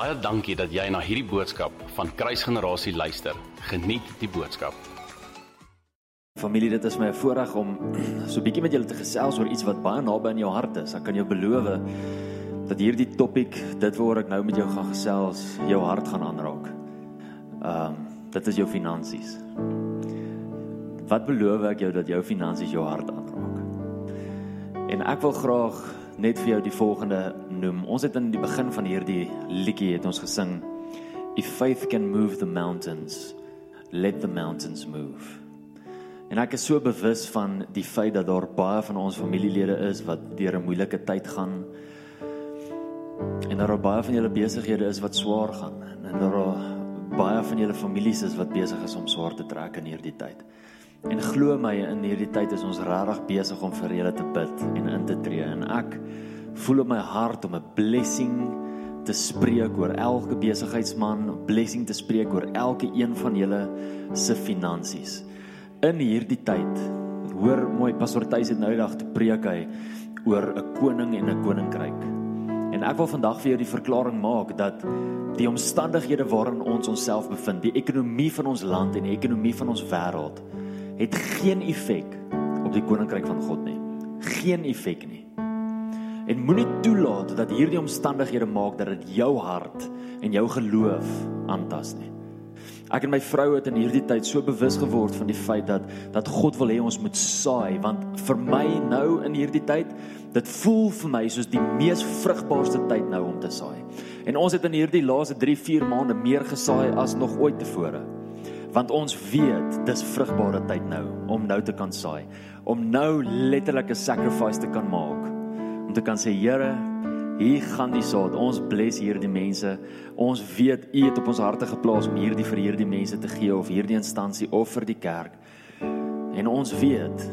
Baie dankie dat jy na hierdie boodskap van Kruisgenerasie luister. Geniet die boodskap. Familie, dit is my voorreg om so 'n bietjie met julle te gesels oor iets wat baie naby aan jou hart is. Ek kan jou beloof dat hierdie topik, dit waaroor ek nou met jou gaan gesels, jou hart gaan aanraak. Ehm, um, dit is jou finansies. Wat beloof ek jou dat jou finansies jou hart aanraak? En ek wil graag net vir jou die volgende noem. Ons het in die begin van hierdie liedjie het ons gesing If faith can move the mountains, let the mountains move. En ek is so bewus van die feit dat daar baie van ons familielede is wat deur 'n moeilike tyd gaan. En daar is baie van julle besighede is wat swaar gaan en daar is baie van julle families is wat besig is om swaar te trek in hierdie tyd. En glo my in hierdie tyd is ons regtig besig om vir julle te bid en in te tree en ek voel op my hart om 'n blessing te spreek oor elke besigheidsman, blessing te spreek oor elke een van julle se finansies. In hierdie tyd, hoor mooi Pastor Tuis het nou eendag te preek hy oor 'n koning en 'n koninkryk. En ek wil vandag vir jou die verklaring maak dat die omstandighede waarin ons onsself bevind, die ekonomie van ons land en die ekonomie van ons wêreld het geen effek op die koninkryk van God nie. Geen effek nie. En moenie toelaat dat hierdie omstandighede maak dat dit jou hart en jou geloof aantas nie. Ek en my vrou het in hierdie tyd so bewus geword van die feit dat dat God wil hê ons moet saai want vir my nou in hierdie tyd dit voel vir my soos die mees vrugbaarste tyd nou om te saai. En ons het in hierdie laaste 3-4 maande meer gesaai as nog ooit tevore want ons weet dis vrugbare tyd nou om nou te kan saai om nou letterlik 'n sacrifice te kan maak. Om te kan sê Here hier gaan die saad. Ons bless hierdie mense. Ons weet u het op ons harte geplaas om hierdie vir hierdie mense te gee of hierdie instansie of vir die kerk. En ons weet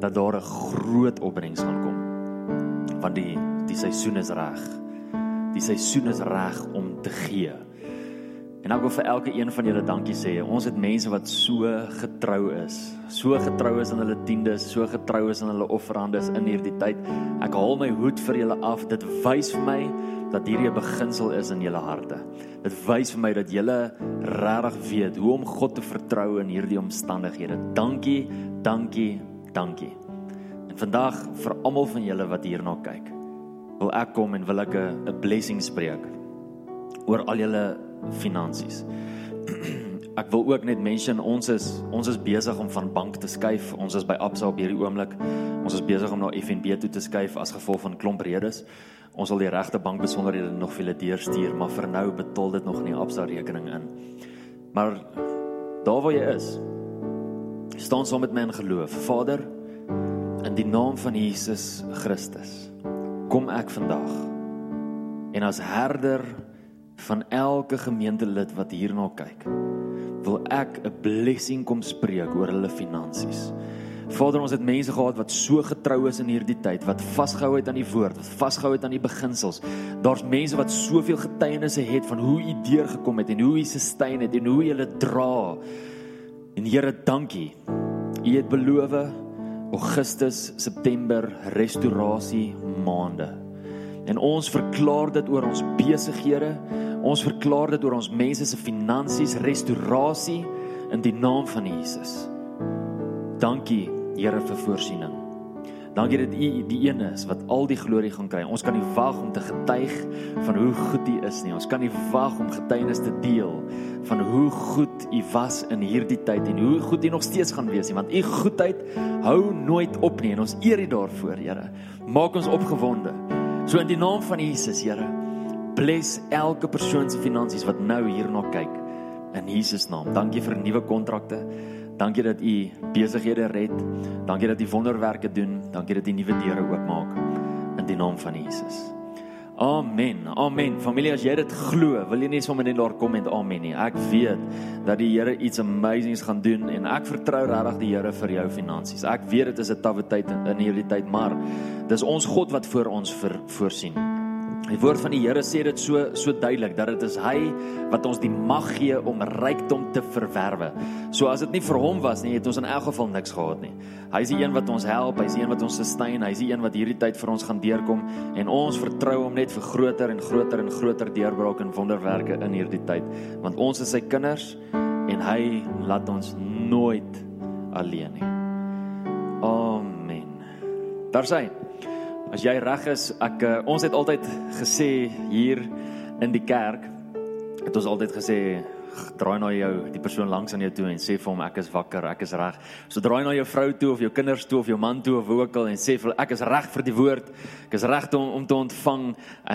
dat daar 'n groot opbrengs gaan kom. Want die die seisoen is reg. Die seisoen is reg om te gee En ek wil vir elke een van julle dankie sê. Ons het mense wat so getrou is. So getrou is in hulle tiendes, so getrou is in hulle offerandes in hierdie tyd. Ek haal my hoed vir julle af. Dit wys vir my dat hierdie 'n beginsel is in julle harte. Dit wys vir my dat julle regtig weet hoe om God te vertrou in hierdie omstandighede. Dankie, dankie, dankie. En vandag vir almal van julle wat hierna kyk, wil ek kom en wil ek 'n blessing spreek oor al julle finansies. Ek wil ook net mention ons is ons is besig om van bank te skuif. Ons is by Absa op hierdie oomblik. Ons is besig om na FNB toe te skuif as gevolg van klomp redes. Ons sal die regte bankbesonderhede nog vir julle deurstuur, maar vir nou betaal dit nog nie Absa rekening in. Maar daar waar jy is, staan saam met my in geloof. Vader, in die naam van Jesus Christus, kom ek vandag en as herder van elke gemeentelid wat hierna kyk, wil ek 'n blessing kom spreek oor hulle finansies. Vader, ons het mense gehad wat so getrou is in hierdie tyd, wat vasgehou het aan die woord, wat vasgehou het aan die beginsels. Daar's mense wat soveel getuienisse het van hoe U deurgekom het en hoe U sustain het en hoe U hulle dra. En Here, dankie. U het beloof Augustus, September restaurasie maande. En ons verklaar dit oor ons besighede. Ons verklaar dit oor ons mense se finansies, restaurasie in die naam van Jesus. Dankie Here vir voorsiening. Dankie dat U die een is wat al die glorie gaan kry. Ons kan nie wag om te getuig van hoe goed U is nie. Ons kan nie wag om getuienis te deel van hoe goed U was in hierdie tyd en hoe goed U nog steeds gaan wees nie, want U goedheid hou nooit op nie en ons eer U daarvoor, Here. Maak ons opgewonde. So in die naam van Jesus, Here, bless elke persoon se finansies wat nou hierna kyk in Jesus naam. Dankie vir nuwe kontrakte. Dankie dat U besighede red. Dankie dat U wonderwerke doen. Dankie dat U nuwe deure oopmaak in die naam van Jesus. Amen. Amen. Familie, as jy dit glo, wil jy nie sommer net daar kom met amen nie. Ek weet dat die Here iets amazings gaan doen en ek vertrou regtig die Here vir jou finansies. Ek weet dit is 'n tawwe tyd in hierdie tyd, maar dis ons God wat vir ons vir, voorsien. Die woord van die Here sê dit so so duidelik dat dit is hy wat ons die mag gee om rykdom te verwerwe. So as dit nie vir hom was nie, het ons in elk geval niks gehad nie. Hy is die een wat ons help, hy is die een wat ons sustain, hy is die een wat hierdie tyd vir ons gaan deurkom en ons vertrou hom net vir groter en groter en groter deurbrake en wonderwerke in hierdie tyd, want ons is sy kinders en hy laat ons nooit alleen nie. Amen. Daar sê As jy reg is, ek uh, ons het altyd gesê hier in die kerk het ons altyd gesê draai na jou die persoon langs aan jou toe en sê vir hom ek is wakker, ek is reg. So draai na jou vrou toe of jou kinders toe of jou man toe of wie ook al en sê vir ek is reg vir die woord. Ek is reg om om te ontvang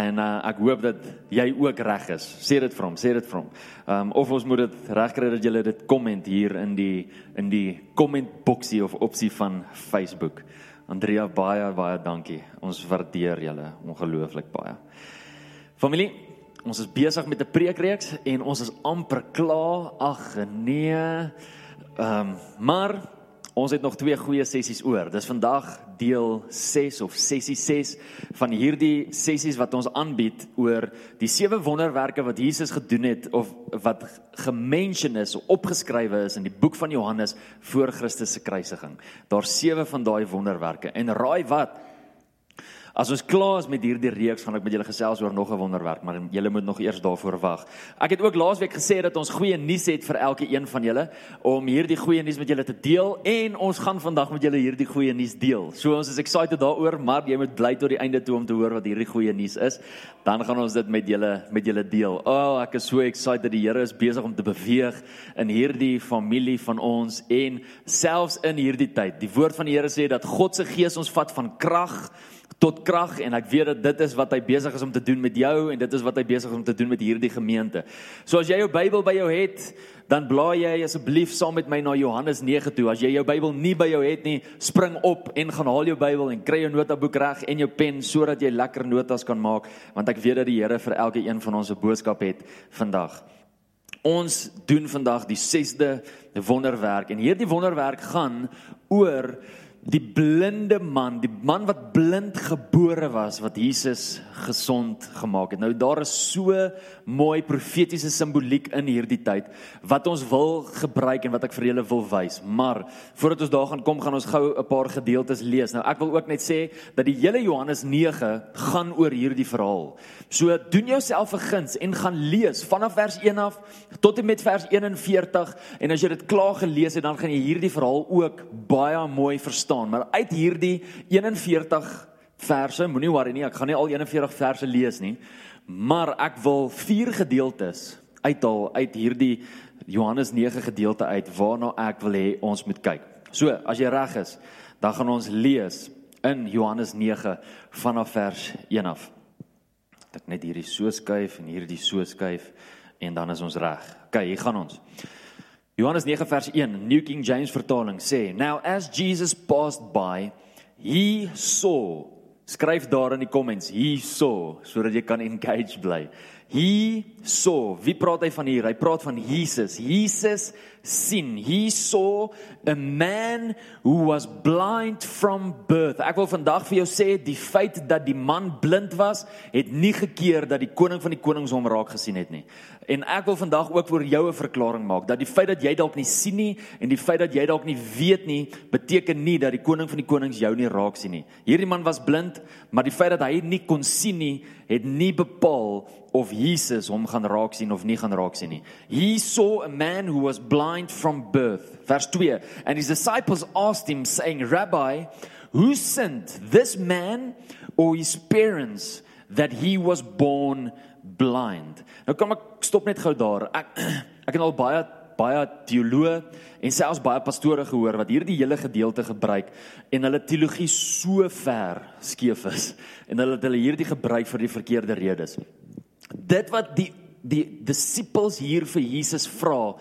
en uh, ek hoop dat jy ook reg is. Sê dit vir hom, sê dit vir hom. Um of ons moet dit regkry dat jy dit komment hier in die in die comment boksie of opsie van Facebook. Andrea baie baie dankie. Ons waardeer julle ongelooflik baie. Familie, ons is besig met 'n preekreeks en ons is amper klaar. Ag nee. Ehm um, maar Ons het nog twee goeie sessies oor. Dis vandag deel 6 of sessie 6 van hierdie sessies wat ons aanbied oor die sewe wonderwerke wat Jesus gedoen het of wat gemention is, opgeskrywe is in die boek van Johannes voor Christus se kruisiging. Daar's sewe van daai wonderwerke. En raai wat? As ons klaar is met hierdie reeks, gaan ek met julle gesels oor nog 'n wonderwerk, maar julle moet nog eers daarvoor wag. Ek het ook laasweek gesê dat ons goeie nuus het vir elke een van julle om hierdie goeie nuus met julle te deel en ons gaan vandag met julle hierdie goeie nuus deel. So ons is excited daaroor, maar jy moet bly tot die einde toe om te hoor wat hierdie goeie nuus is. Dan gaan ons dit met julle met julle deel. O, oh, ek is so excited die Here is besig om te beweeg in hierdie familie van ons en selfs in hierdie tyd. Die woord van die Here sê dat God se gees ons vat van krag tot krag en ek weet dat dit is wat hy besig is om te doen met jou en dit is wat hy besig is om te doen met hierdie gemeente. So as jy jou Bybel by jou het, dan blaai jy asseblief saam met my na Johannes 9 toe. As jy jou Bybel nie by jou het nie, spring op en gaan haal jou Bybel en kry jou notaboek reg en jou pen sodat jy lekker notas kan maak want ek weet dat die Here vir elke een van ons 'n boodskap het vandag. Ons doen vandag die 6de wonderwerk en hierdie wonderwerk gaan oor die blinde man, die man wat blind gebore was wat Jesus gesond gemaak het. Nou daar is so mooi profetiese simboliek in hierdie tyd wat ons wil gebruik en wat ek vir julle wil wys. Maar voordat ons daar gaan kom, gaan ons gou 'n paar gedeeltes lees. Nou ek wil ook net sê dat die hele Johannes 9 gaan oor hierdie verhaal. So doen jouself 'n guns en gaan lees vanaf vers 1 af tot en met vers 41 en as jy dit klaar gelees het, dan gaan jy hierdie verhaal ook baie mooi verstaan staan, maar uit hierdie 41 verse, moenie worry nie, ek gaan nie al 41 verse lees nie, maar ek wil vier gedeeltes uithaal uit hierdie Johannes 9 gedeelte uit waarna ek wil hê ons moet kyk. So, as jy reg is, dan gaan ons lees in Johannes 9 vanaf vers 1 af. Ek net hierdie so skuif en hierdie so skuif en dan is ons reg. OK, hier gaan ons. Johannes 9 vers 1, New King James vertaling sê, "Now as Jesus passed by, he saw." Skryf daar in die comments, "He saw," sodat jy kan engage bly. He saw. Wie praat hy van hier? Hy praat van Jesus. Jesus sien. He saw a man who was blind from birth. Ek wil vandag vir jou sê die feit dat die man blind was, het nie gekeer dat die koning van die konings hom raak gesien het nie. En ek wil vandag ook vir jou 'n verklaring maak dat die feit dat jy dalk nie sien nie en die feit dat jy dalk nie weet nie, beteken nie dat die koning van die konings jou nie raak sien nie. Hierdie man was blind, maar die feit dat hy nie kon sien nie, het nie bepaal of Jesus hom gaan raak sien of nie gaan raak sien nie. He saw a man who was blind from birth. Vers 2. And his disciples asked him saying, "Rabbi, who sinned, this man or his parents that he was born blind?" Nou kom ek stop net gou daar. Ek ek het al baie baie teoloë en selfs baie pastore gehoor wat hierdie hele gedeelte gebruik en hulle teologie so ver skeef is en hulle het hulle hierdie gebruik vir die verkeerde redes dit wat die die disippels hier vir Jesus vra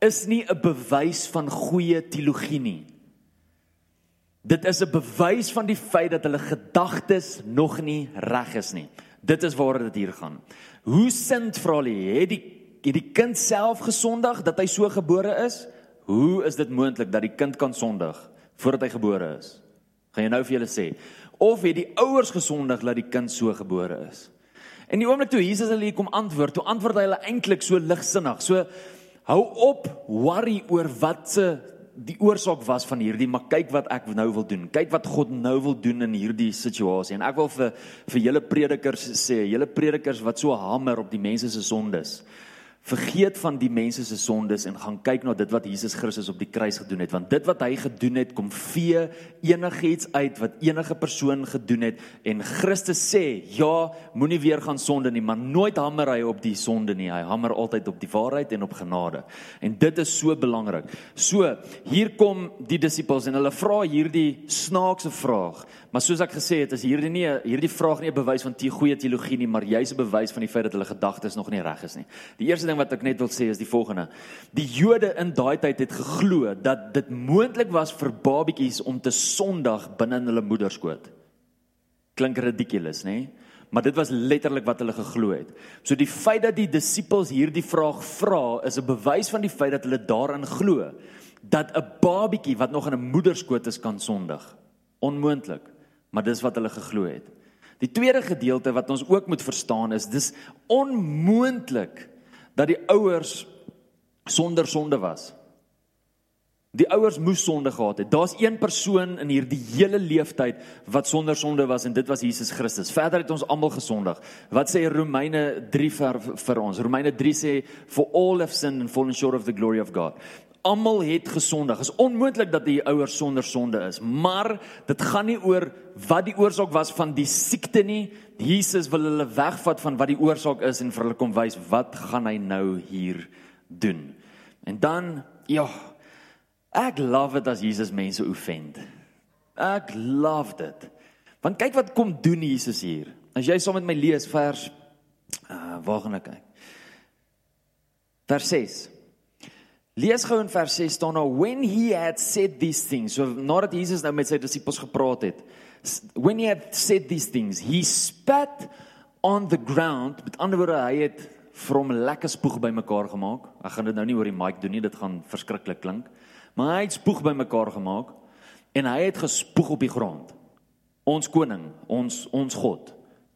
is nie 'n bewys van goeie teologie nie. Dit is 'n bewys van die feit dat hulle gedagtes nog nie reg is nie. Dit is waar dit hier gaan. Hoe sint vra hulle, het die het die kind self gesondig dat hy so gebore is? Hoe is dit moontlik dat die kind kan sondig voordat hy gebore is? Gaan jy nou vir julle sê of het die ouers gesondig dat die kind so gebore is? En die oomblik toe Jesus hulle hier kom antwoord, toe antwoord hy hulle eintlik so ligsinnig. So hou op worry oor wat se die oorsaak was van hierdie, maar kyk wat ek nou wil doen. Kyk wat God nou wil doen in hierdie situasie. En ek wil vir vir julle predikers sê, julle predikers wat so hamer op die mense se sondes. Vergeet van die mense se sondes en gaan kyk na dit wat Jesus Christus op die kruis gedoen het. Want dit wat hy gedoen het kom vee enigiets uit wat enige persoon gedoen het. En Christus sê ja moenie weer gaan sonde nie maar nooit hamer hy op die sonde nie. Hy hamer altyd op die waarheid en op genade. En dit is so belangrik. So hier kom die disippels en hulle vra hierdie snaakse vraag Maar soos ek gesê het, is hierdie nie hierdie vraag nie 'n bewys van te goeie teologie nie, maar juis 'n bewys van die feit dat hulle gedagtes nog nie reg is nie. Die eerste ding wat ek net wil sê is die volgende. Die Jode in daai tyd het geglo dat dit moontlik was vir babatjies om te sondig binne in hulle moederskoot. Klink ridiculous, nê? Maar dit was letterlik wat hulle geglo het. So die feit dat die disippels hierdie vraag vra, is 'n bewys van die feit dat hulle daarin glo dat 'n babatjie wat nog in 'n moederskoot is kan sondig. Onmoontlik maar dis wat hulle geglo het. Die tweede gedeelte wat ons ook moet verstaan is dis onmoontlik dat die ouers sonder sonde was. Die ouers moes sonde gehad het. Daar's een persoon in hierdie hele leeftyd wat sonder sonde was en dit was Jesus Christus. Verder het ons almal gesondig. Wat sê Romeine 3 vir, vir ons? Romeine 3 sê for all have sinned and fallen short of the glory of God almal het gesondig. Is onmoontlik dat die ouers sonder sonde is, maar dit gaan nie oor wat die oorsaak was van die siekte nie. Jesus wil hulle wegvat van wat die oorsaak is en vir hulle kom wys wat gaan hy nou hier doen. En dan ja, ek love dit as Jesus mense offend. Ek love dit. Want kyk wat kom doen Jesus hier. As jy saam met my lees vers uh waar gaan ek kyk? Vers 6. Lees gou in vers 6 staan nou when he had said these things. So nadat Jesus nou met sy disippels gepraat het, when he had said these things, he spat on the ground. Met ander woorde, hy het vir hom lekker spoeg bymekaar gemaak. Ek gaan dit nou nie oor die mic doen nie, dit gaan verskriklik klink. Maar hy het spoeg bymekaar gemaak en hy het gespoeg op die grond. Ons koning, ons ons God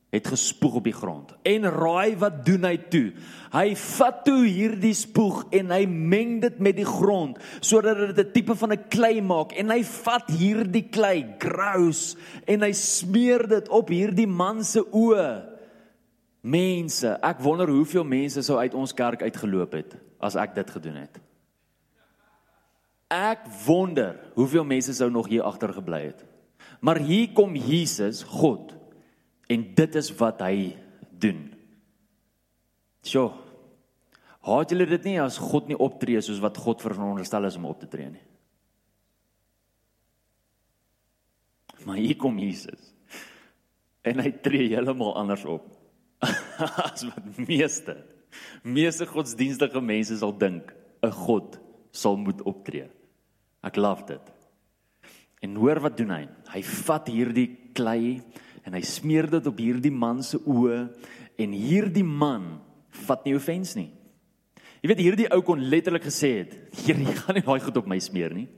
het gespoeg op die grond. En raai wat doen hy toe? Hy vat toe hierdie spoeg en hy meng dit met die grond sodat dit 'n tipe van 'n klei maak en hy vat hierdie klei, grous, en hy smeer dit op hierdie man se oë. Mense, ek wonder hoeveel mense sou uit ons kerk uitgeloop het as ek dit gedoen het. Ek wonder hoeveel mense sou nog hier agter gebly het. Maar hier kom Jesus, God En dit is wat hy doen. Sjoe. Haat julle dit nie as God nie optree soos wat God veronderstel is om op te tree nie? Maar hier kom Jesus. En hy tree heeltemal anders op as wat meeste meeste godsdienstige mense sal dink 'n God sal moet optree. Ek love dit. En hoor wat doen hy? Hy vat hierdie klei en hy smeer dit op hierdie man se oë en hierdie man vat nie offens nie. Jy weet hierdie ou kon letterlik gesê het, "Here, jy gaan nie daai goed op my smeer nie."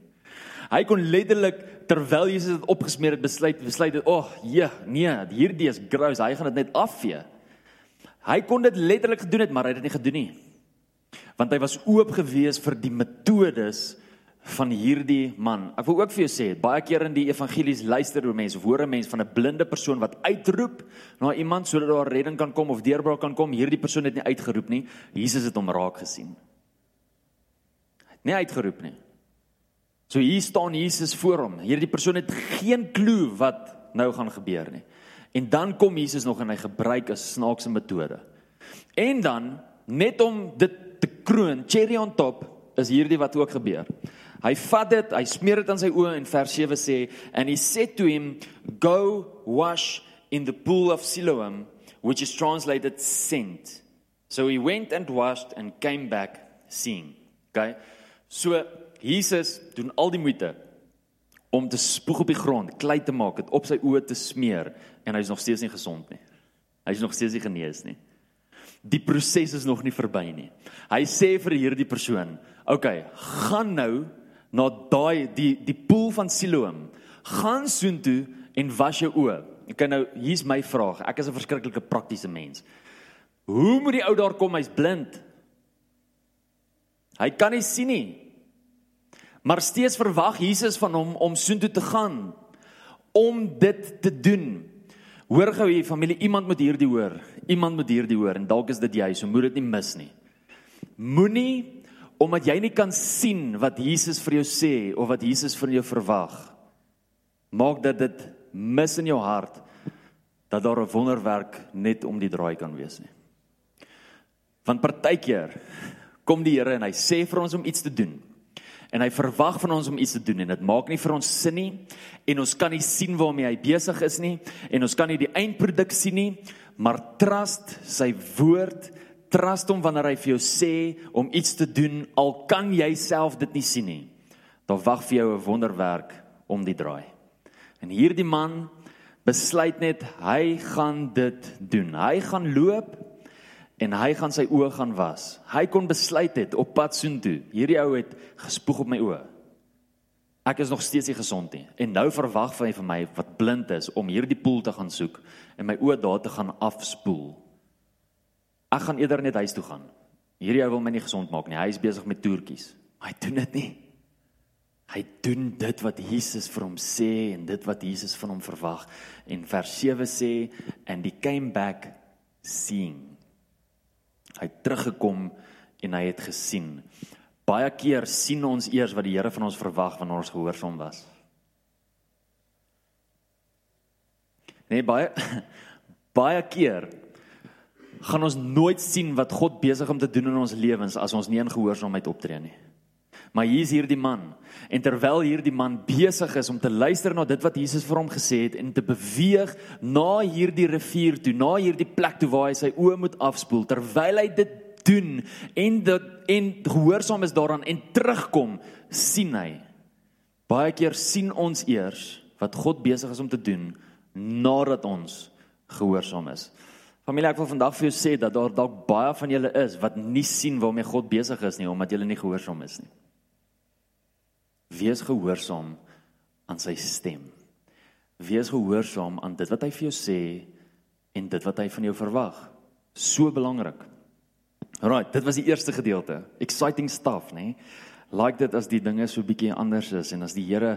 Hy kon letterlik terwyl Jesus dit opgesmeer het besluit besluit het, "Ag, oh, ja, nee, hierdie is grous, hy gaan dit net afvee." Hy kon dit letterlik gedoen het, maar hy het dit nie gedoen nie. Want hy was oop gewees vir die metodes van hierdie man. Ek wil ook vir jou sê, baie keer in die evangelies luister hoe mense hoor 'n mens van 'n blinde persoon wat uitroep na iemand sodat daar redding kan kom of deurbraak kan kom. Hierdie persoon het nie uitgeroep nie. Jesus het hom raak gesien. Het nie uitgeroep nie. So hier staan Jesus voor hom. Hierdie persoon het geen klou wat nou gaan gebeur nie. En dan kom Jesus nog en hy gebruik 'n snaakse metode. En dan net om dit te kroon, cherry on top, is hierdie wat ook gebeur. Hy vat dit, hy smeer dit aan sy oë en vers 7 sê and he said to him go wash in the pool of Siloam which is translated sent. So he went and washed and came back seeing. Okay? So Jesus doen al die moeite om te spoeg op die grond, klei te maak, dit op sy oë te smeer en hy's nog steeds nie gesond nie. Hy's nog steeds nie genees nie. Die proses is nog nie verby nie. Hy sê vir hierdie persoon, "Oké, okay, gaan nou na daai die die poel van Siloam. Gaan soontoe en was jou oë. Ek nou hier's my vraag. Ek is 'n verskriklike praktiese mens. Hoe moet die ou daar kom? Hy's blind. Hy kan nie sien nie. Maar steeds verwag Jesus van hom om soontoe te gaan om dit te doen. Hoor gou hier familie, iemand moet hierdie hoor. Iemand moet hierdie hoor en dalk is dit jy, so moet dit nie mis nie. Moenie omdat jy nie kan sien wat Jesus vir jou sê of wat Jesus van jou verwag. Maak dat dit mis in jou hart dat daar 'n wonderwerk net om die draai kan wees nie. Want partykeer kom die Here en hy sê vir ons om iets te doen. En hy verwag van ons om iets te doen en dit maak nie vir ons sin nie en ons kan nie sien waarmee hy besig is nie en ons kan nie die eindproduk sien nie, maar trust sy woord trust hom wanneer hy vir jou sê om iets te doen al kan jy self dit nie sien nie. Dan wag vir jou 'n wonderwerk om die draai. En hierdie man besluit net hy gaan dit doen. Hy gaan loop en hy gaan sy oë gaan was. Hy kon besluit het op pad soontoe. Hierdie ou het gespoeg op my oë. Ek is nog steeds nie gesond nie. En nou verwag hy van my wat blind is om hierdie poel te gaan soek en my oë daar te gaan afspoel. Ek gaan eerder net huis toe gaan. Hierdie ou wil my nie gesond maak nie. Hy is besig met toertjies. Hy doen dit nie. Hy doen dit wat Jesus vir hom sê en dit wat Jesus van hom verwag. En vers 7 sê and he came back seeing. Hy het teruggekom en hy het gesien. Baie keer sien ons eers wat die Here van ons verwag wanneer ons gehoorsaam was. Nee, baie baie keer gaan ons nooit sien wat God besig om te doen in ons lewens as ons nie in gehoorsaamheid optree nie. Maar hier is hierdie man en terwyl hierdie man besig is om te luister na dit wat Jesus vir hom gesê het en te beweeg na hierdie rivier toe, na hierdie plek toe waar hy sy oë moet afspoel, terwyl hy dit doen en dit en gehoorsaam is daaraan en terugkom, sien hy. Baie keer sien ons eers wat God besig is om te doen nadat ons gehoorsaam is. Familie, ek wil vandag vir jou sê dat daar dalk baie van julle is wat nie sien waarmee God besig is nie omdat julle nie gehoorsaam is nie. Wees gehoorsaam aan sy stem. Wees gehoorsaam aan dit wat hy vir jou sê en dit wat hy van jou verwag. So belangrik. Right, dit was die eerste gedeelte. Exciting stuff, nê? Like dit as die dinge so bietjie anders is en as die Here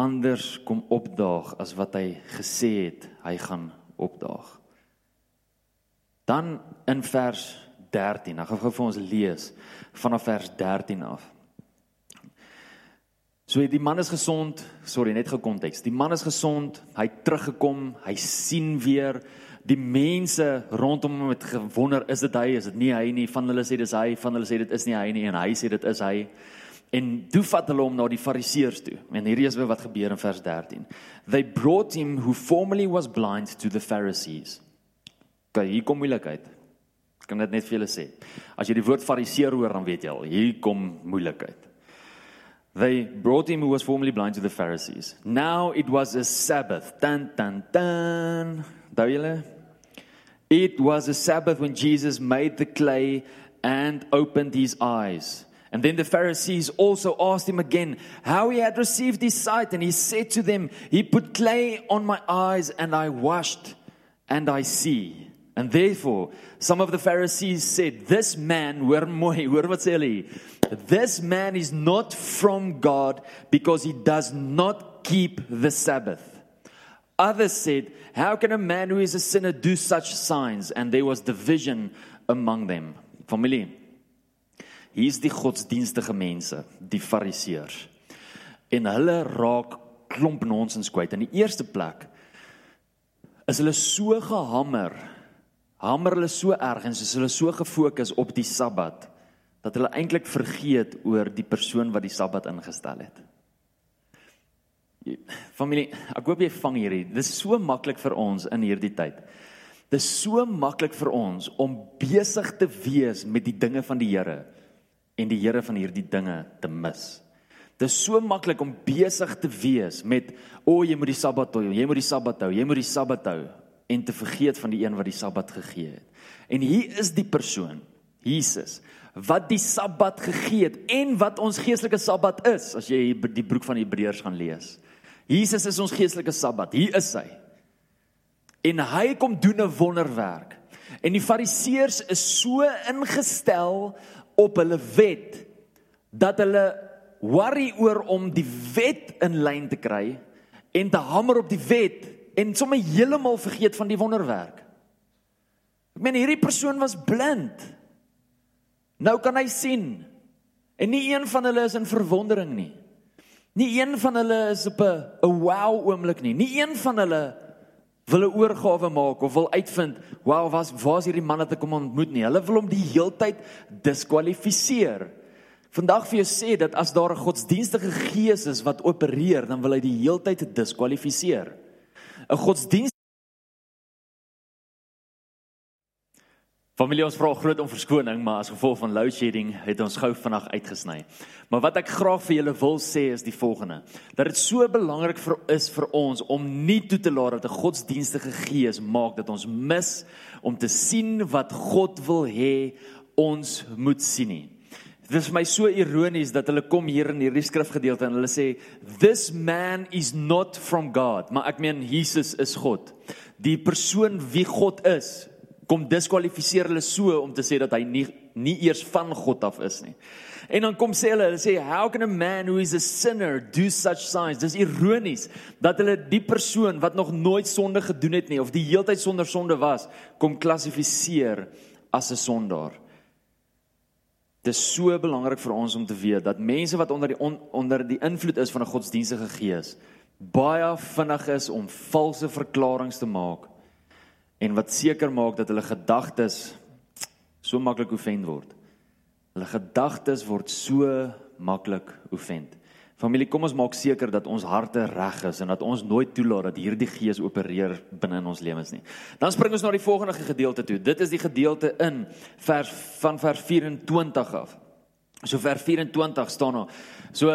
anders kom opdaag as wat hy gesê het hy gaan opdaag. Dan in vers 13, ek gaan gou vir ons lees vanaf vers 13 af. So die man is gesond, sorry, net gou konteks. Die man is gesond, hy teruggekom, hy sien weer die mense rondom hom het gewonder, is dit hy, is dit nie hy nie? Van hulle sê dis hy, van hulle sê dit is nie hy nie en hy sê dit is hy. En toe vat hulle hom na die fariseërs toe. En hierdie is wat gebeur in vers 13. They brought him who formerly was blind to the Pharisees. Kyk, hier kom moeilikheid. Ek kan dit net vir julle sê. As jy die woord fariseer hoor, dan weet jy al, hier kom moeilikheid. They brought him who was formerly blind to the Pharisees. Now it was a Sabbath. Tan tan tan. Daai julle? It was a Sabbath when Jesus made the clay and opened his eyes. And then the Pharisees also asked him again how he had received his sight. And he said to them, He put clay on my eyes, and I washed, and I see. And therefore, some of the Pharisees said, This man, hoor mooi, hoor wat sê hulle? This man is not from God because he does not keep the Sabbath. Others said, How can a man who is a sinner do such signs? And there was division among them. Familie, hier's die godsdienstige mense, die fariseërs. En hulle raak klomp nonsens kwyt. In die eerste plek is hulle so gehamer hamer hulle so erg en hulle so gefokus op die Sabbat dat hulle eintlik vergeet oor die persoon wat die Sabbat ingestel het. Familie, ek hoop jy vang hierdie. Dis so maklik vir ons in hierdie tyd. Dis so maklik vir ons om besig te wees met die dinge van die Here en die Here van hierdie dinge te mis. Dis so maklik om besig te wees met o, oh, jy moet die Sabbat hou, jy moet die Sabbat hou, jy moet die Sabbat hou en te vergeet van die een wat die Sabbat gegee het. En hier is die persoon, Jesus, wat die Sabbat gegee het en wat ons geestelike Sabbat is, as jy die boek van Hebreërs gaan lees. Jesus is ons geestelike Sabbat. Hier is hy. En hy kom doen 'n wonderwerk. En die Fariseërs is so ingestel op hulle wet dat hulle worry oor om die wet in lyn te kry en te hamer op die wet en sommer heeltemal vergeet van die wonderwerk. Ek meen hierdie persoon was blind. Nou kan hy sien. En nie een van hulle is in verwondering nie. Nie een van hulle is op 'n 'n wow oomblik nie. Nie een van hulle wil 'n oorgawe maak of wil uitvind, "Wow, was waar's hierdie man wat ek kom ontmoet nie." Hulle wil hom die heeltyd diskwalifiseer. Vandag vir jou sê dat as daar 'n godsdienstige gees is wat opereer, dan wil hy die heeltyd diskwalifiseer. 'n Godsdienst Familie ons vra groot om verskoning, maar as gevolg van load shedding het ons gou vanaand uitgesny. Maar wat ek graag vir julle wil sê is die volgende: dat dit so belangrik vir is vir ons om nie toe te laat dat 'n godsdienstige gees maak dat ons mis om te sien wat God wil hê ons moet sien nie. Dit is my so ironies dat hulle kom hier in hierdie skrifgedeelte en hulle sê this man is not from God, maar ek meen Jesus is God. Die persoon wie God is, kom diskwalifiseer hulle so om te sê dat hy nie nie eers van God af is nie. En dan kom sê hulle, hulle sê how can a man who is a sinner do such signs? Dis ironies dat hulle die persoon wat nog nooit sonde gedoen het nie of die heeltyd sonder sonde was, kom klassifiseer as 'n sondaar. Dit is so belangrik vir ons om te weet dat mense wat onder die on, onder die invloed is van 'n godsdienstige gees baie vinnig is om valse verklaringe te maak en wat seker maak dat hulle gedagtes so maklik oefend word. Hulle gedagtes word so maklik oefend. Familie, kom ons maak seker dat ons harte reg is en dat ons nooit toelaat dat hierdie gees opereer binne in ons lewens nie. Dan spring ons na die volgende gedeelte toe. Dit is die gedeelte in vers van vers 24 af. So vers 24 staan daar. So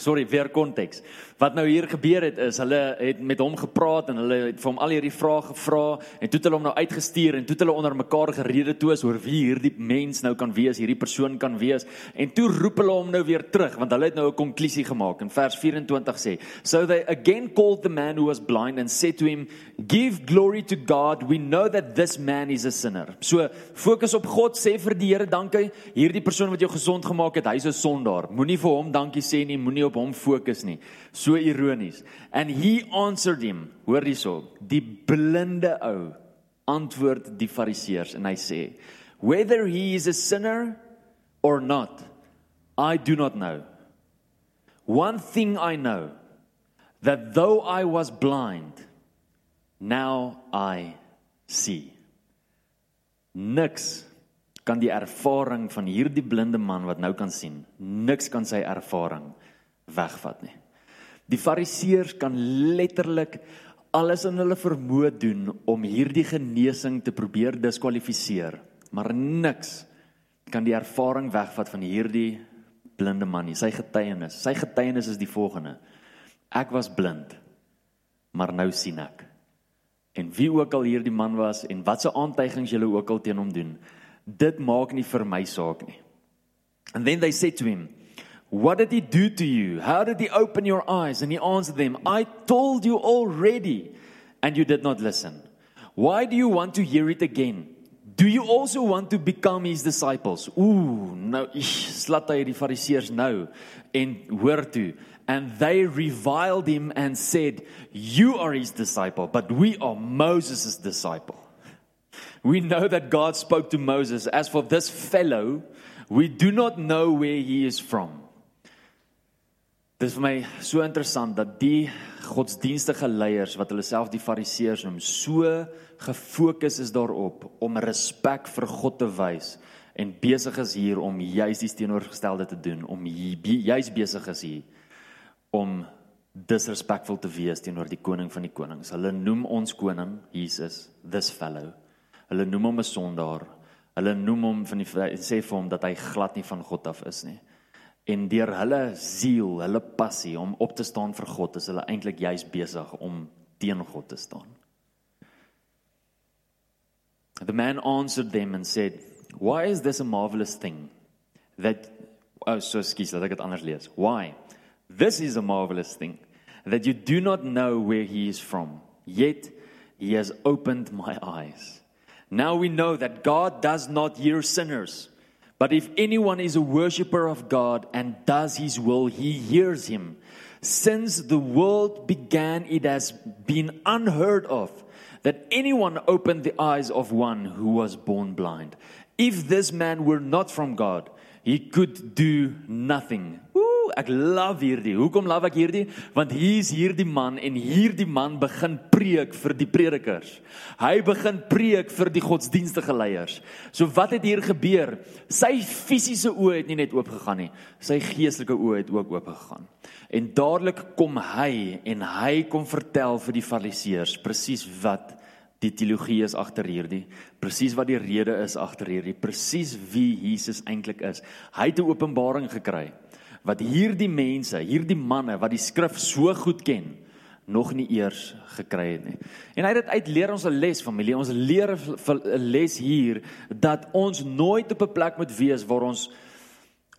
sorry, weer konteks. Wat nou hier gebeur het is hulle het met hom gepraat en hulle het vir hom al hierdie vrae gevra en toe het hulle hom nou uitgestuur en toe het hulle onder mekaar gerede toe is oor wie hierdie mens nou kan wees, hierdie persoon kan wees en toe roep hulle hom nou weer terug want hulle het nou 'n konklusie gemaak in vers 24 sê so they again called the man who was blind and said to him give glory to God we know that this man is a sinner. So fokus op God sê vir die Here dankie hierdie persoon wat jou gesond gemaak het, hy's 'n sondaar. Moenie vir hom dankie sê nie, moenie op hom fokus nie. So ironies. And he answered him, hoor hierso, die blinde ou antwoord die fariseërs en hy sê, whether he is a sinner or not, I do not know. One thing I know, that though I was blind, now I see. Niks kan die ervaring van hierdie blinde man wat nou kan sien, niks kan sy ervaring wegvat nie. Die fariseërs kan letterlik alles in hulle vermoë doen om hierdie genesing te probeer diskwalifiseer, maar niks kan die ervaring wegvat van hierdie blinde man nie. Sy getuienis, sy getuienis is die volgende: Ek was blind, maar nou sien ek. En wie ook al hierdie man was en watse aantuigings julle ook al teen hom doen, dit maak nie vir my saak nie. And then they said to him, What did he do to you? How did he open your eyes? And he answered them, I told you already, and you did not listen. Why do you want to hear it again? Do you also want to become his disciples? Ooh, nou slat hy die fariseërs nou. And they reviled him and said, "You are his disciple, but we are Moses' disciple." We know that God spoke to Moses. As for this fellow, we do not know where he is from. Dit is vir my so interessant dat die godsdienstige leiers wat hulle self die fariseërs noem, so gefokus is daarop om respek vir God te wys en besig is hier om juis die teenoorgestelde te doen, om juis besig is hier om disrespectful te wees teenoor die koning van die konings. Hulle noem ons koning Jesus this fellow. Hulle noem hom 'n sondaar. Hulle noem hom van die sê vir hom dat hy glad nie van God af is nie. En deur hulle siel, hulle passie om op te staan vir God, is hulle eintlik juis besig om teen God te staan. The man answered them and said, "Why is this a marvelous thing that oh so skus, laat ek dit anders lees. Why? This is a marvelous thing that you do not know where he is from. Yet he has opened my eyes. Now we know that God does not hear sinners. But if anyone is a worshipper of God and does his will, he hears him. Since the world began, it has been unheard of that anyone opened the eyes of one who was born blind. If this man were not from God, he could do nothing. Ooh, ek love hierdie. Hoekom love ek hierdie? Want hier is hierdie man en hierdie man begin preek vir die predikers. Hy begin preek vir die godsdienstige leiers. So wat het hier gebeur? Sy fisiese oë het nie net oop gegaan nie. Sy geestelike oë het ook oop gegaan. En dadelik kom hy en hy kom vertel vir die fariseërs presies wat die teologie is agter hierdie, presies wat die rede is agter hierdie, presies wie Jesus eintlik is. Hy het 'n openbaring gekry wat hierdie mense, hierdie manne wat die skrif so goed ken, nog nie eers gekry het nie. En hy het dit uit leer ons 'n les familie, ons leer 'n les hier dat ons nooit op 'n plek moet wees waar ons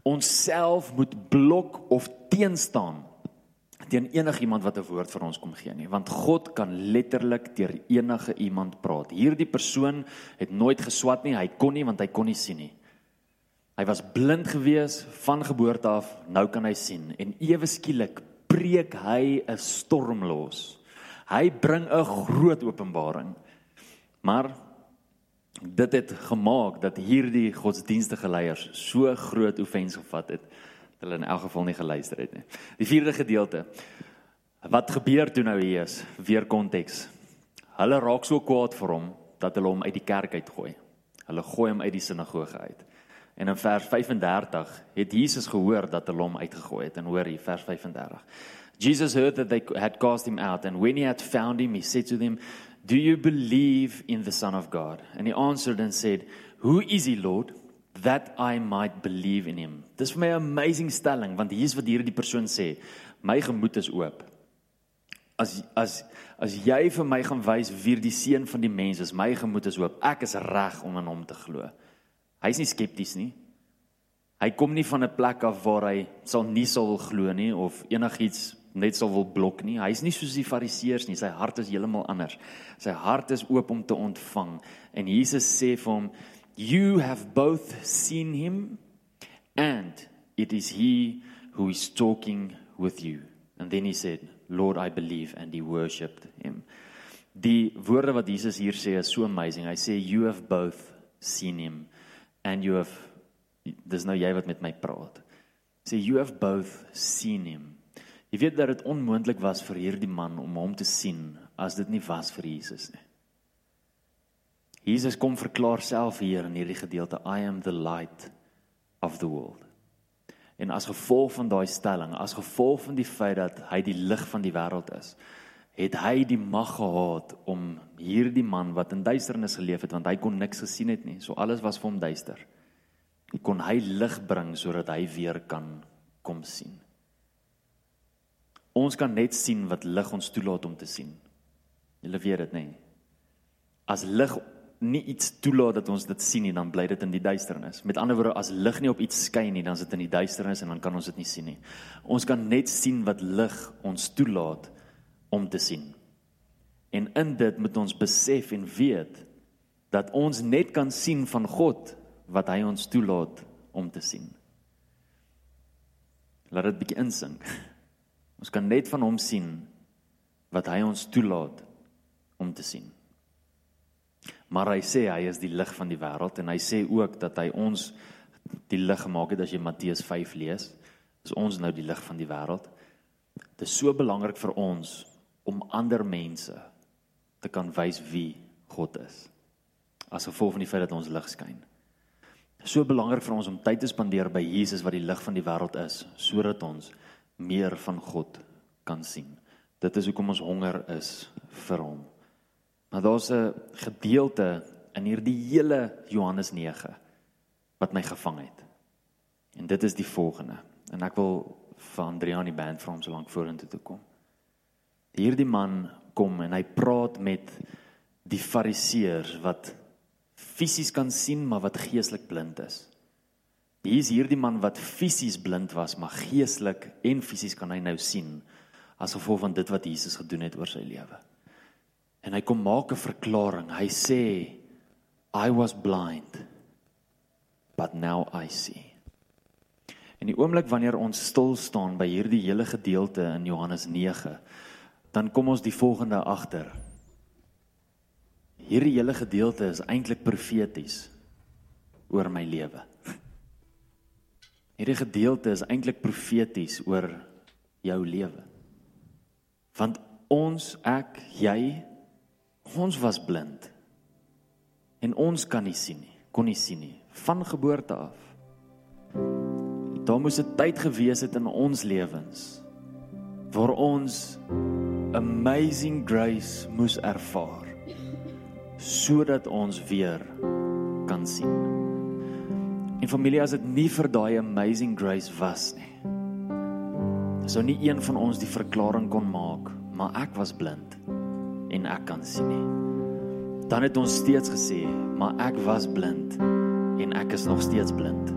onsself moet blok of teenstaan teen enigiemand wat 'n woord vir ons kom gee nie, want God kan letterlik deur enige iemand praat. Hierdie persoon het nooit geswat nie, hy kon nie want hy kon nie sien nie. Hy was blind gewees van geboorte af, nou kan hy sien en ewe skielik breek hy 'n storm los. Hy bring 'n groot openbaring. Maar dit het gemaak dat hierdie godsdienstige leiers so groot offens gevat het hulle in elk geval nie geluister het nie. Die vierde gedeelte. Wat gebeur toe nou hier is? Weer konteks. Hulle raak so kwaad vir hom dat hulle hom uit die kerk uitgooi. Hulle gooi hom uit die sinagoge uit. En in vers 35 het Jesus gehoor dat hulle hom uitgegooi het en hoor hier vers 35. Jesus heard that they had cast him out and when he had found him he said to them, "Do you believe in the Son of God?" And he answered and said, "Who is he, Lord?" That I might believe in him. Dis vir my 'n amazing stelling want hier's wat hierdie persoon sê. My gemoed is oop. As as as jy vir my gaan wys wie die seun van die mens is, my gemoed is oop. Ek is reg om in hom te glo. Hy's nie skepties nie. Hy kom nie van 'n plek af waar hy sal nie sal glo nie of enigiets net sal wil blok nie. Hy's nie soos die fariseërs nie. Sy hart is heeltemal anders. Sy hart is oop om te ontvang. En Jesus sê vir hom, You have both seen him, and it is he who is talking with you. And then he said, Lord, I believe, and he worshipped him. Die woorde wat Jesus hier sê is so amazing. Hy sê you have both seen him and you have dis nou jy wat met my praat. Sê you have both seen him. Jy weet dat dit onmoontlik was vir hierdie man om hom te sien as dit nie was vir Jesus nie. Jesus kom verklaar self hier in hierdie gedeelte I am the light of the world. En as gevolg van daai stelling, as gevolg van die feit dat hy die lig van die wêreld is, het hy die mag gehad om hierdie man wat in duisternis geleef het want hy kon niks gesien het nie, so alles was vir hom duister. Kon hy lig bring sodat hy weer kan kom sien. Ons kan net sien wat lig ons toelaat om te sien. Julle weet dit, nê? As lig nie iets toelaat dat ons dit sien nie, dan bly dit in die duisternis. Met ander woorde, as lig nie op iets skyn nie, dan is dit in die duisternis en dan kan ons dit nie sien nie. Ons kan net sien wat lig ons toelaat om te sien. En in dit moet ons besef en weet dat ons net kan sien van God wat hy ons toelaat om te sien. Laat dit bietjie insink. Ons kan net van hom sien wat hy ons toelaat om te sien. Maar hy sê hy is die lig van die wêreld en hy sê ook dat hy ons die lig gemaak het as jy Matteus 5 lees. Is ons nou die lig van die wêreld? Dit is so belangrik vir ons om ander mense te kan wys wie God is. As gevolg van die feit dat ons lig skyn. So belangrik vir ons om tyd te spandeer by Jesus wat die lig van die wêreld is, sodat ons meer van God kan sien. Dit is hoekom ons honger is vir hom. Maar daar's 'n gedeelte in hierdie hele Johannes 9 wat my gevang het. En dit is die volgende. En ek wil vir Andriani band from so lank vorentoe toe kom. Hierdie man kom en hy praat met die fariseërs wat fisies kan sien maar wat geestelik blind is. Hier is hierdie man wat fisies blind was, maar geestelik en fisies kan hy nou sien as gevolg van dit wat Jesus gedoen het oor sy lewe. En hy kom maak 'n verklaring. Hy sê I was blind but now I see. En die oomblik wanneer ons stil staan by hierdie hele gedeelte in Johannes 9, dan kom ons die volgende agter. Hierdie hele gedeelte is eintlik profeties oor my lewe. Hierdie gedeelte is eintlik profeties oor jou lewe. Want ons ek jy ons was blind. En ons kan nie sien nie, kon nie sien nie van geboorte af. Daar moes 'n tyd gewees het in ons lewens waar ons amazing grace moes ervaar sodat ons weer kan sien. En familie as dit nie vir daai amazing grace was nie. Sou nie een van ons die verklaring kon maak, maar ek was blind en ek kan sien nie. Dan het ons steeds gesê, maar ek was blind en ek is nog steeds blind.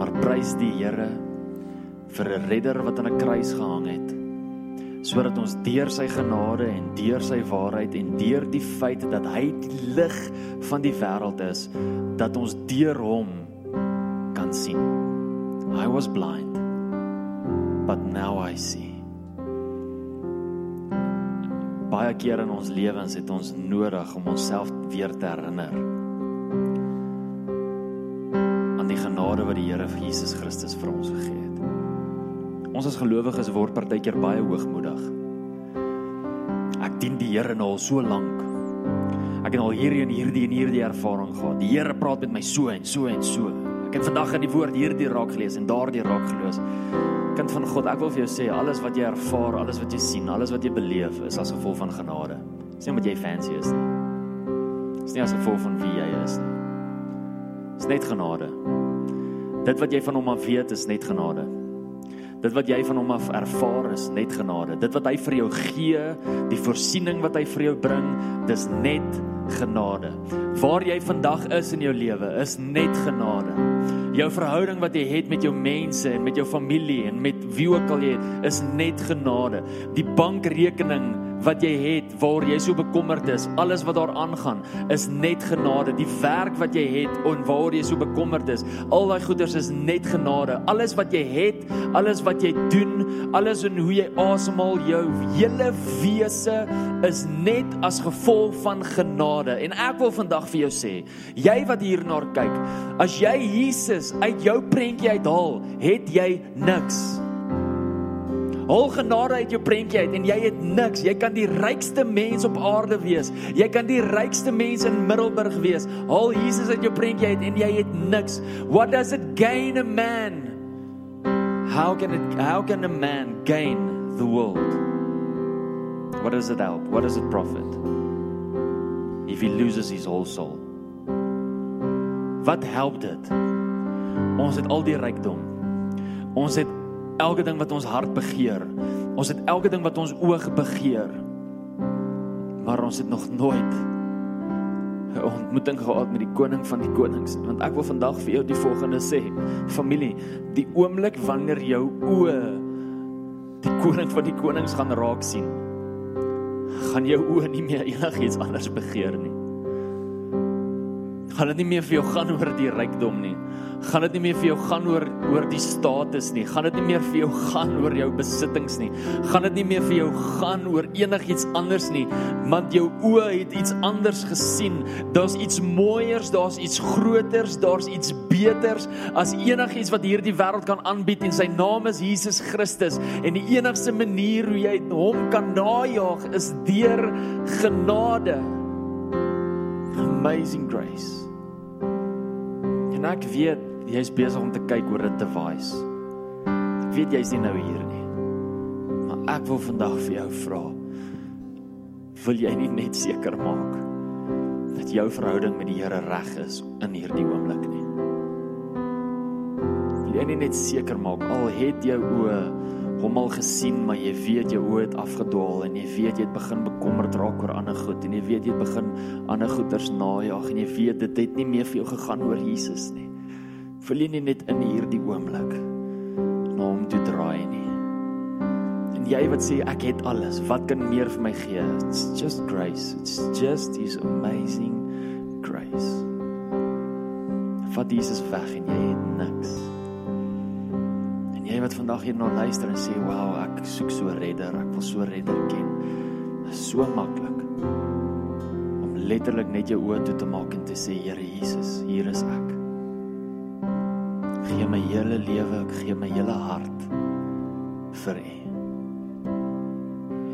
Maar prys die Here vir 'n redder wat aan 'n kruis gehang het sodat ons deur sy genade en deur sy waarheid en deur die feit dat hy die lig van die wêreld is dat ons deur hom kan sien. I was blind but now I see. Baie kere in ons lewens het ons nodig om onsself weer te herinner die genade wat die Here vir Jesus Christus vir ons gegee het. Ons as gelowiges word partykeer baie hoogmoedig. Ek dien die Here nou al so lank. Ek het al hierdie en hierdie en hierdie ervaring gehad. Die Here praat met my so en so en so. Ek het vandag in die woord hierdie raak gelees en daardie raak gelees. Kind van God, ek wil vir jou sê alles wat jy ervaar, alles wat jy sien, alles wat jy beleef is as gevolg van genade. Dis nie omdat jy fancy is nie. Dis nie as gevolg van wie jy is nie. Dis net genade. Dit wat jy van hom af weet is net genade. Dit wat jy van hom af ervaar is net genade. Dit wat hy vir jou gee, die voorsiening wat hy vir jou bring, dis net genade. Waar jy vandag is in jou lewe is net genade. Jou verhouding wat jy het met jou mense en met jou familie en met wie ook al jy het, is net genade. Die bankrekening wat jy het, waar jy so bekommerd is, alles wat daar aangaan, is net genade. Die werk wat jy het en waar jy so bekommerd is, al daai goeders is net genade. Alles wat jy het, alles wat jy doen, alles en hoe jy asemhaal, jou hele wese is net as gevolg van genade. En ek wil vandag vir jou sê, jy wat hierna kyk, as jy Jesus uit jou prentjie uithaal, het jy niks. Al genade uit jou prentjie uit en jy het niks. Jy kan die rykste mens op aarde wees. Jy kan die rykste mens in Middelburg wees. Al Jesus uit jou prentjie uit en jy het niks. What does it gain a man? How can it how can a man gain the world? What does it help? What does it profit? If he loses his whole soul. Wat help dit? Ons het al die rykdom. Ons het elke ding wat ons hart begeer. Ons het elke ding wat ons oog begeer. Maar ons het nog nooit 'n ontmoeting gehad met die koning van die konings. Want ek wil vandag vir jou die volgende sê. Familie, die oomblik wanneer jou oë die koning van die konings gaan raak sien, gaan jou oë nie meer enigiets anders begeer nie. Gaan dit nie meer vir jou gaan oor die rykdom nie gaan dit nie meer vir jou gaan oor oor die status nie. Gaan dit nie meer vir jou gaan oor jou besittings nie. Gaan dit nie meer vir jou gaan oor enigiets anders nie, want jou oë het iets anders gesien. Daar's iets mooiers, daar's iets groters, daar's iets beters as enigiets wat hierdie wêreld kan aanbied en sy naam is Jesus Christus en die enigste manier hoe jy hom kan najaag is deur genade. Amazing grace. En ek weet jy's besig om te kyk oor dit te wys. Ek weet jy's nie nou hier nie. Maar ek wil vandag vir jou vra. Wil jy nie net seker maak dat jou verhouding met die Here reg is in hierdie oomblik nie? Wil jy nie net seker maak al het jou oë hom al gesien, maar jy weet jou oë het afgedwaal en jy weet jy het begin bekommerd raak oor ander goed en jy weet jy het begin ander goeders najag en jy weet dit het nie meer vir jou gegaan oor Jesus nie wil jy nie net in hierdie oomblik na hom toe draai nie En jy wat sê ek het alles, wat kan meer vir my gee? It's just grace. It's just his amazing grace. Vat Jesus weg en jy het niks. En jy wat vandag hier na luister en sê, "Wow, ek soek so 'n redder, ek wil so 'n redder ken." Dit is so maklik letterlik net jou oë toe te maak en te sê, "Here Jesus, hier is ek." Gee my hele lewe, ek gee my hele hart vir U.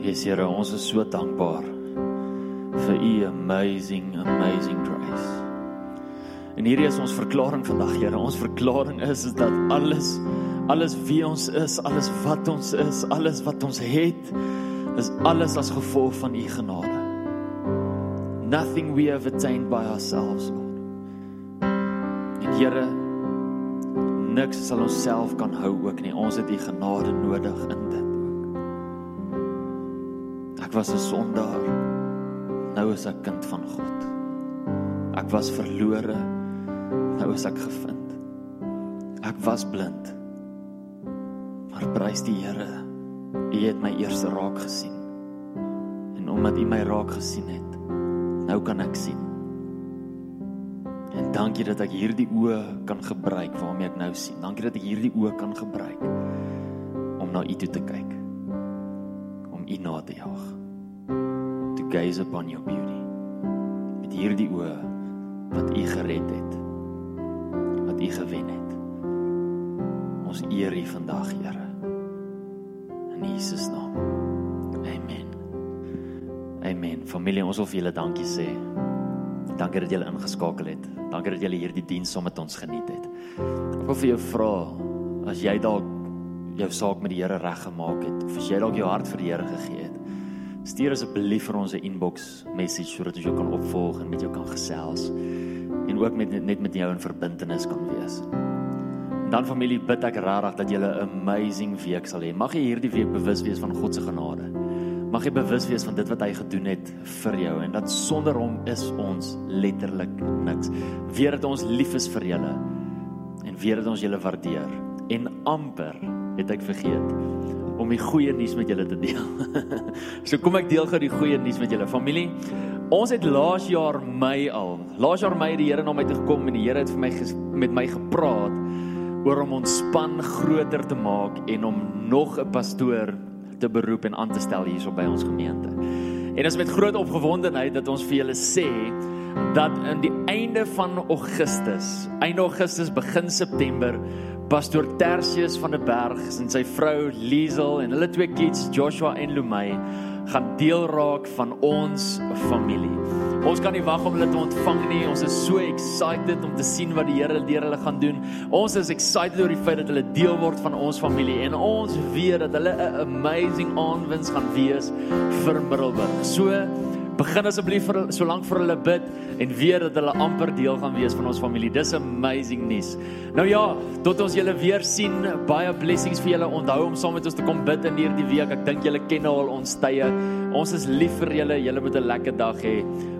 Jesus Here, ons is so dankbaar vir U amazing amazing grace. En hierdie is ons verklaring vandag, Here. Ons verklaring is is dat alles alles wie ons is, alles wat ons is, alles wat ons het, is alles as gevolg van U genade. Nothing we have attained by ourselves, Lord. En Here, niks sal ons self kan hou ook nie. Ons het U genade nodig in dit ook. Ek was 'n sondaar. Nou is ek kind van God. Ek was verlore. Nou is ek gevind. Ek was blind. Maar prys die Here. U het my eers raak gesien. En omdat U my raak gesien het, nou kan ek sien. Dankie dat ek hierdie oë kan gebruik waarmee ek nou sien. Dankie dat ek hierdie oë kan gebruik om na U toe te kyk. Om U na te jaag. To gaze upon your beauty. Met hierdie oë wat U gered het. Wat U gewen het. Ons eer U vandag, Here. In Jesus naam. Amen. Amen. Familie, ons wil vir julle dankie sê. Dankie dat julle ingeskakel het. Dankie dat julle hierdie diens saam met ons geniet het. Ek wil vir jou vra as jy dalk jou saak met die Here reggemaak het of as jy dalk jou hart vir die Here gegee het. Stuur asseblief vir ons 'n inbox message sodat ons jou kan opvolg en met jou kan gesels en ook met net met jou in verbintenis kan wees. En dan familie bid ek regtig dat jy 'n amazing week sal hê. Mag jy hierdie week bewus wees van God se genade. Mag jy bewus wees van dit wat hy gedoen het vir jou en dat sonder hom is ons letterlik niks. Weer dat ons lief is vir julle en weer dat ons julle waardeer. En amper het ek vergeet om die goeie nuus met julle te deel. so kom ek deel gou die goeie nuus met julle familie. Ons het laas jaar Mei al. Laas jaar Mei het die Here na my toe gekom en die Here het vir my met my gepraat oor om ons span groter te maak en om nog 'n pastoor te beroep en aan te stel hierso by ons gemeente. En dit is met groot opgewondenheid dat ons vir julle sê dat in die einde van Augustus, einde Augustus begin September, pastoor Tertius van der Berg en sy vrou Liesel en hulle twee kids Joshua en Lumay gaan deel raak van ons familie. Ons kan nie wag om hulle te ontvang nie. Ons is so excited om te sien wat die Here deur hulle gaan doen. Ons is excited oor die feit dat hulle deel word van ons familie en ons weet dat hulle 'n amazing aanwins gaan wees vir Middelburg. So begin asseblief vir so lank vir hulle bid en weet dat hulle amper deel gaan wees van ons familie. Dis amazing nuus. Nou ja, tot ons julle weer sien. Baie blessings vir julle. Onthou om saam met ons te kom bid in hierdie week. Ek dink julle ken al ons tye. Ons is lief vir julle. Julle moet 'n lekker dag hê.